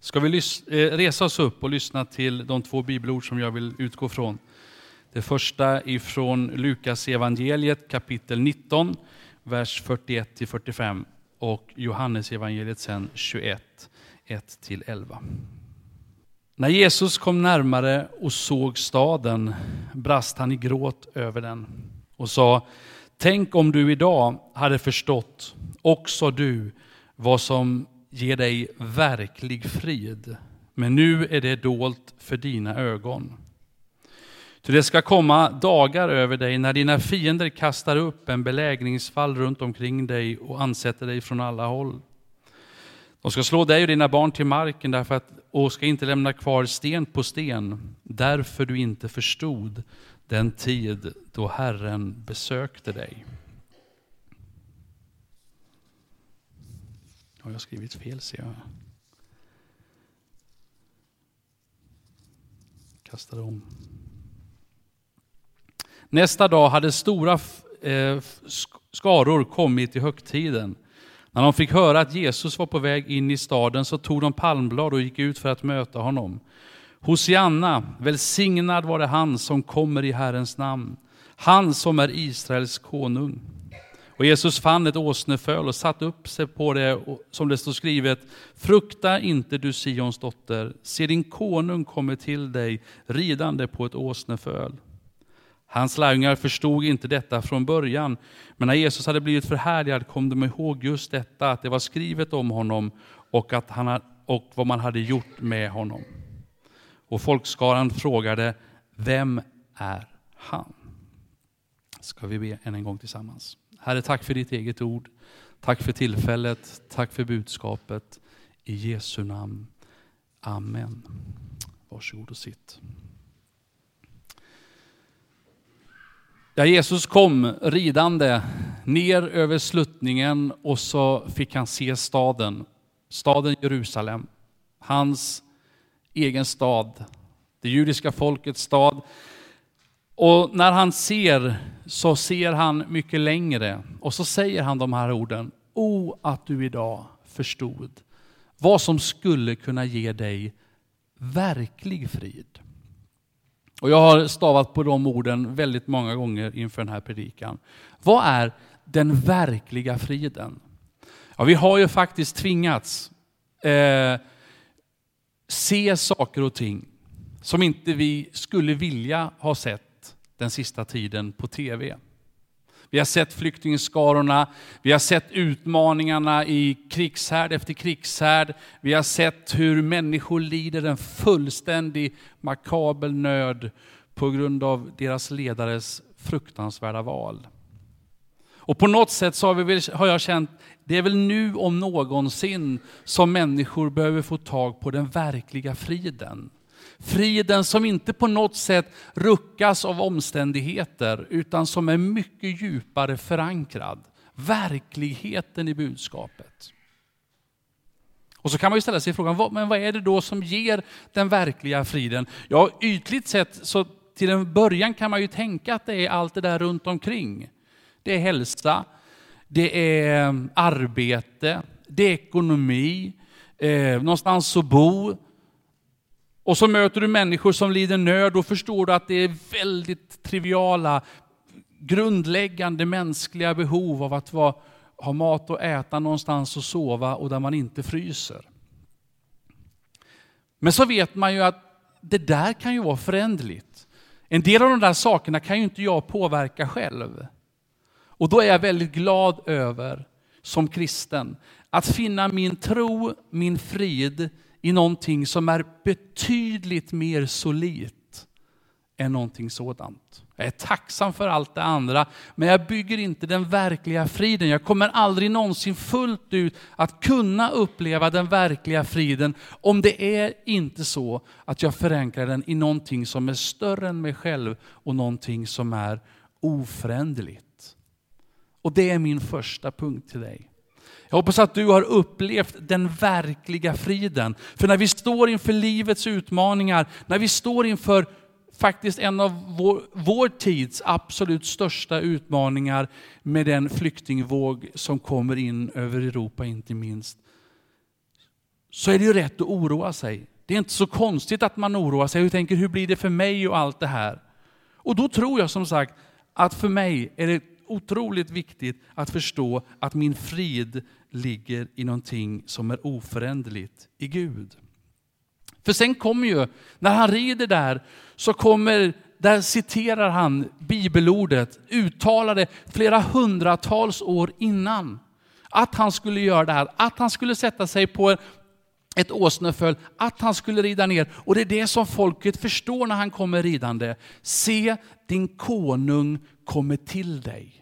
ska vi eh, resa oss upp och lyssna till de två bibelord som jag vill utgå från. Det första ifrån Lukas evangeliet kapitel 19, vers 41-45 och Johannes evangeliet sen 21, 1-11. När Jesus kom närmare och såg staden brast han i gråt över den och sa, tänk om du idag hade förstått, också du, vad som ger dig verklig frid. Men nu är det dolt för dina ögon. Ty det ska komma dagar över dig när dina fiender kastar upp en belägringsfall runt omkring dig och ansätter dig från alla håll. De ska slå dig och dina barn till marken därför att, och ska inte lämna kvar sten på sten, därför du inte förstod den tid då Herren besökte dig. Har jag skrivit fel ser jag. Kastade om. Nästa dag hade stora eh, skaror kommit till högtiden. När de fick höra att Jesus var på väg in i staden så tog de palmblad och gick ut för att möta honom. Hosianna, välsignad var det han som kommer i Herrens namn, han som är Israels konung. Och Jesus fann ett åsneföl och satte upp sig på det, som det står skrivet, frukta inte du Sions dotter, se din konung kommer till dig ridande på ett åsneföl. Hans lärjungar förstod inte detta från början, men när Jesus hade blivit förhärligad kom de ihåg just detta, att det var skrivet om honom och, att han, och vad man hade gjort med honom. Och folkskaran frågade, vem är han? Ska vi be än en gång tillsammans. Herre, tack för ditt eget ord. Tack för tillfället, tack för budskapet. I Jesu namn. Amen. Varsågod och sitt. Ja, Jesus kom ridande ner över sluttningen och så fick han se staden, staden Jerusalem, hans egen stad, det judiska folkets stad. Och när han ser så ser han mycket längre och så säger han de här orden. O att du idag förstod vad som skulle kunna ge dig verklig frid. Och jag har stavat på de orden väldigt många gånger inför den här predikan. Vad är den verkliga friden? Ja, vi har ju faktiskt tvingats eh, se saker och ting som inte vi skulle vilja ha sett den sista tiden på tv. Vi har sett flyktingskarorna, vi har sett utmaningarna i krigshärd efter krigshärd. Vi har sett hur människor lider en fullständig makabel nöd på grund av deras ledares fruktansvärda val. Och på något sätt så har, vi väl, har jag känt, det är väl nu om någonsin som människor behöver få tag på den verkliga friden. Friden som inte på något sätt ruckas av omständigheter, utan som är mycket djupare förankrad. Verkligheten i budskapet. Och så kan man ju ställa sig frågan, men vad är det då som ger den verkliga friden? Ja, ytligt sett så till en början kan man ju tänka att det är allt det där runt omkring. Det är hälsa, det är eh, arbete, det är ekonomi, eh, någonstans att bo, och så möter du människor som lider nöd och förstår du att det är väldigt triviala, grundläggande mänskliga behov av att vara, ha mat och äta, någonstans att sova och där man inte fryser. Men så vet man ju att det där kan ju vara förändligt. En del av de där sakerna kan ju inte jag påverka själv. Och då är jag väldigt glad över, som kristen, att finna min tro, min frid i någonting som är betydligt mer solitt än någonting sådant. Jag är tacksam för allt det andra, men jag bygger inte den verkliga friden. Jag kommer aldrig någonsin fullt ut att kunna uppleva den verkliga friden om det är inte så att jag förankrar den i någonting som är större än mig själv och någonting som är oföränderligt. Och det är min första punkt till dig. Jag hoppas att du har upplevt den verkliga friden. För när vi står inför livets utmaningar, när vi står inför faktiskt en av vår, vår tids absolut största utmaningar med den flyktingvåg som kommer in över Europa inte minst. så är det ju rätt att oroa sig. Det är inte så konstigt att man oroar sig och tänker hur blir det för mig och allt det här. Och då tror jag som sagt att för mig är det otroligt viktigt att förstå att min frid ligger i någonting som är oföränderligt, i Gud. För sen kommer ju, när han rider där, så kommer, där citerar han bibelordet, uttalade flera hundratals år innan. Att han skulle göra det här, att han skulle sätta sig på ett åsneföl, att han skulle rida ner. Och det är det som folket förstår när han kommer ridande. Se, din konung kommer till dig.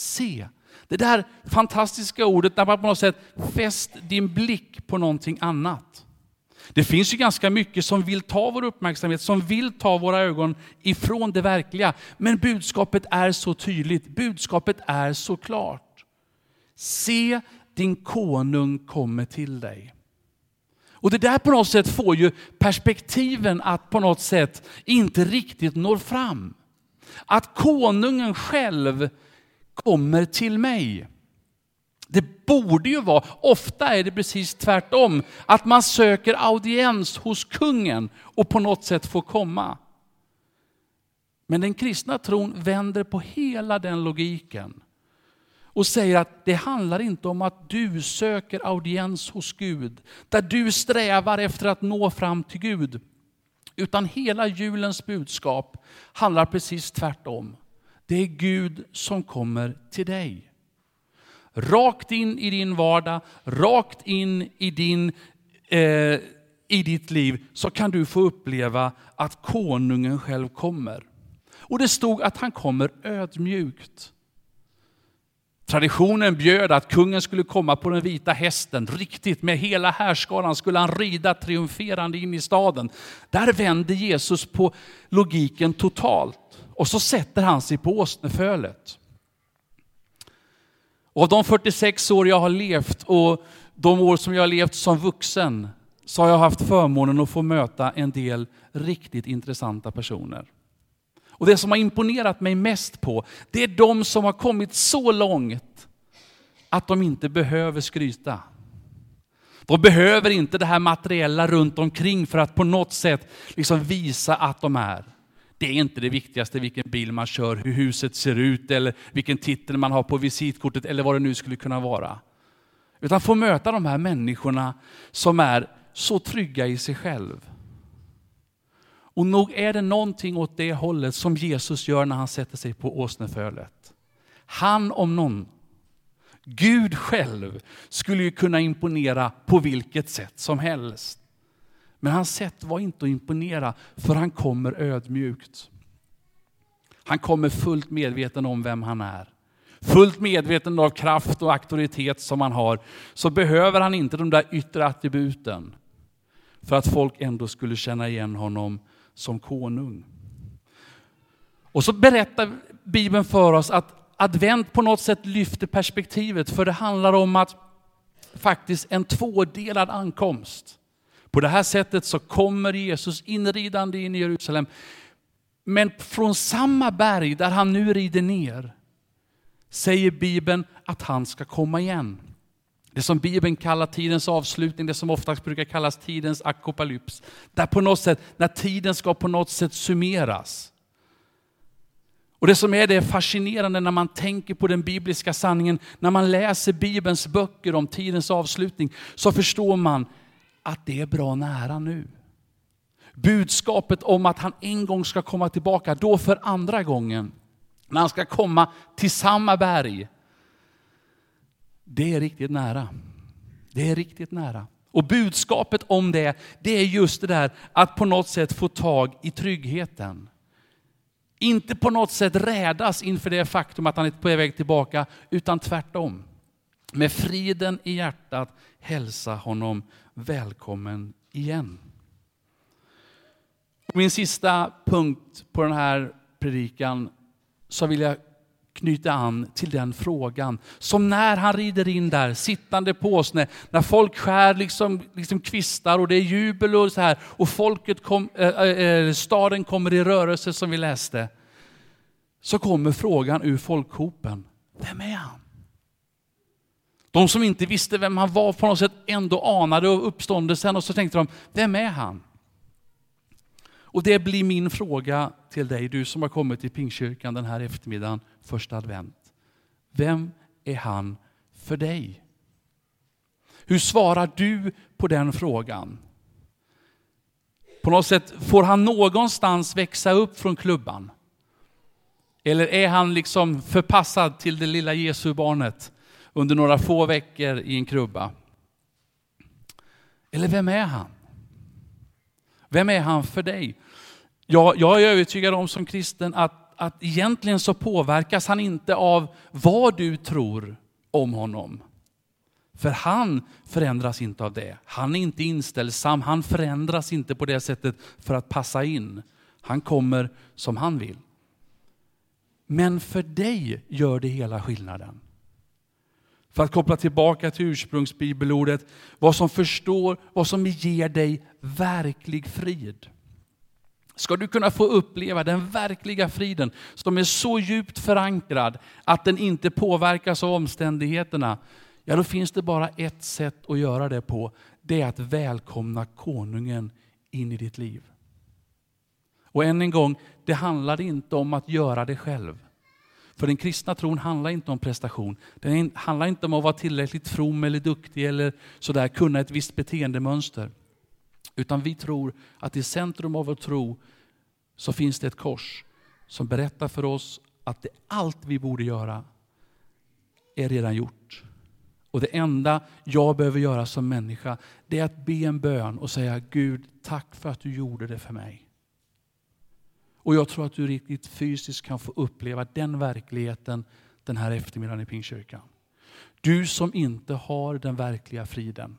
Se. Det där fantastiska ordet där man på något sätt fäst din blick på någonting annat. Det finns ju ganska mycket som vill ta vår uppmärksamhet, som vill ta våra ögon ifrån det verkliga. Men budskapet är så tydligt, budskapet är så klart. Se, din konung kommer till dig. Och det där på något sätt får ju perspektiven att på något sätt inte riktigt når fram. Att konungen själv kommer till mig. Det borde ju vara, ofta är det precis tvärtom, att man söker audiens hos kungen och på något sätt får komma. Men den kristna tron vänder på hela den logiken och säger att det handlar inte om att du söker audiens hos Gud, där du strävar efter att nå fram till Gud. Utan hela julens budskap handlar precis tvärtom. Det är Gud som kommer till dig. Rakt in i din vardag, rakt in i, din, eh, i ditt liv så kan du få uppleva att konungen själv kommer. Och det stod att han kommer ödmjukt. Traditionen bjöd att kungen skulle komma på den vita hästen, riktigt med hela härskaran skulle han rida triumferande in i staden. Där vände Jesus på logiken totalt och så sätter han sig på åsnefölet. Och av de 46 år jag har levt och de år som jag har levt som vuxen så har jag haft förmånen att få möta en del riktigt intressanta personer. Och det som har imponerat mig mest på, det är de som har kommit så långt att de inte behöver skryta. De behöver inte det här materiella runt omkring för att på något sätt liksom visa att de är. Det är inte det viktigaste vilken bil man kör, hur huset ser ut eller vilken titel man har på visitkortet eller vad det nu skulle kunna vara. Utan få möta de här människorna som är så trygga i sig själv. Och nog är det någonting åt det hållet som Jesus gör när han sätter sig på åsnefölet. Han om någon, Gud själv, skulle ju kunna imponera på vilket sätt som helst. Men hans sätt var inte att imponera, för han kommer ödmjukt. Han kommer fullt medveten om vem han är. Fullt medveten av kraft och auktoritet som han har, så behöver han inte de där yttre attributen för att folk ändå skulle känna igen honom som konung. Och så berättar Bibeln för oss att advent på något sätt lyfter perspektivet, för det handlar om att faktiskt en tvådelad ankomst. På det här sättet så kommer Jesus inridande in i Jerusalem. Men från samma berg där han nu rider ner, säger Bibeln att han ska komma igen. Det som Bibeln kallar tidens avslutning, det som oftast brukar kallas tidens akopalyps. Där på något sätt, när tiden ska på något sätt summeras. Och det som är det fascinerande när man tänker på den bibliska sanningen, när man läser Bibelns böcker om tidens avslutning, så förstår man att det är bra nära nu. Budskapet om att han en gång ska komma tillbaka, då för andra gången, när han ska komma till samma berg, det är riktigt nära. Det är riktigt nära. Och budskapet om det, det är just det där att på något sätt få tag i tryggheten. Inte på något sätt rädas inför det faktum att han är på väg tillbaka, utan tvärtom. Med friden i hjärtat hälsa honom välkommen igen. Min sista punkt på den här predikan så vill jag knyta an till den frågan. Som när han rider in där, sittande på åsne, när folk skär liksom, liksom kvistar och det är jubel och så här, och folket kom, äh, staden kommer i rörelse som vi läste. Så kommer frågan ur folkhopen, vem är han? De som inte visste vem han var på något sätt ändå anade uppståndelsen och så tänkte de, vem är han? Och det blir min fråga till dig, du som har kommit till Pingkyrkan den här eftermiddagen, första advent. Vem är han för dig? Hur svarar du på den frågan? På något sätt, får han någonstans växa upp från klubban? Eller är han liksom förpassad till det lilla Jesu barnet under några få veckor i en krubba? Eller vem är han? Vem är han för dig? Jag, jag är övertygad om som kristen att, att egentligen så påverkas han inte av vad du tror om honom. För han förändras inte av det. Han är inte inställsam, han förändras inte på det sättet för att passa in. Han kommer som han vill. Men för dig gör det hela skillnaden. För att koppla tillbaka till ursprungsbibelordet, vad som förstår, vad som ger dig verklig frid. Ska du kunna få uppleva den verkliga friden som är så djupt förankrad att den inte påverkas av omständigheterna, ja då finns det bara ett sätt att göra det på. Det är att välkomna konungen in i ditt liv. Och än en gång, det handlar inte om att göra det själv. För den kristna tron handlar inte om prestation. Den handlar inte om att vara tillräckligt from eller duktig eller sådär, kunna ett visst beteendemönster. Utan vi tror att i centrum av vår tro så finns det ett kors som berättar för oss att det, allt vi borde göra är redan gjort. Och det enda jag behöver göra som människa, det är att be en bön och säga Gud, tack för att du gjorde det för mig. Och jag tror att du riktigt fysiskt kan få uppleva den verkligheten den här eftermiddagen i Pingstkyrkan. Du som inte har den verkliga friden.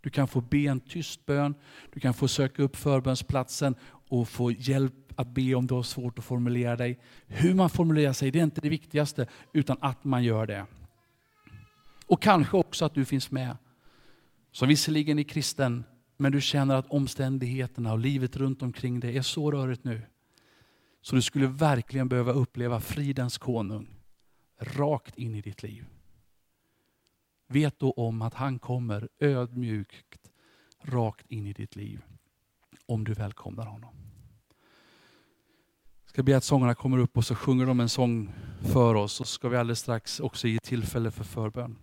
Du kan få be en tyst bön, du kan få söka upp förbönsplatsen och få hjälp att be om du har svårt att formulera dig. Hur man formulerar sig, det är inte det viktigaste, utan att man gör det. Och kanske också att du finns med, som visserligen är kristen, men du känner att omständigheterna och livet runt omkring dig är så rörigt nu. Så du skulle verkligen behöva uppleva fridens konung rakt in i ditt liv. Vet då om att han kommer ödmjukt rakt in i ditt liv. Om du välkomnar honom. Jag ska be att sångarna kommer upp och så sjunger de en sång för oss. Och så ska vi alldeles strax också ge tillfälle för förbön.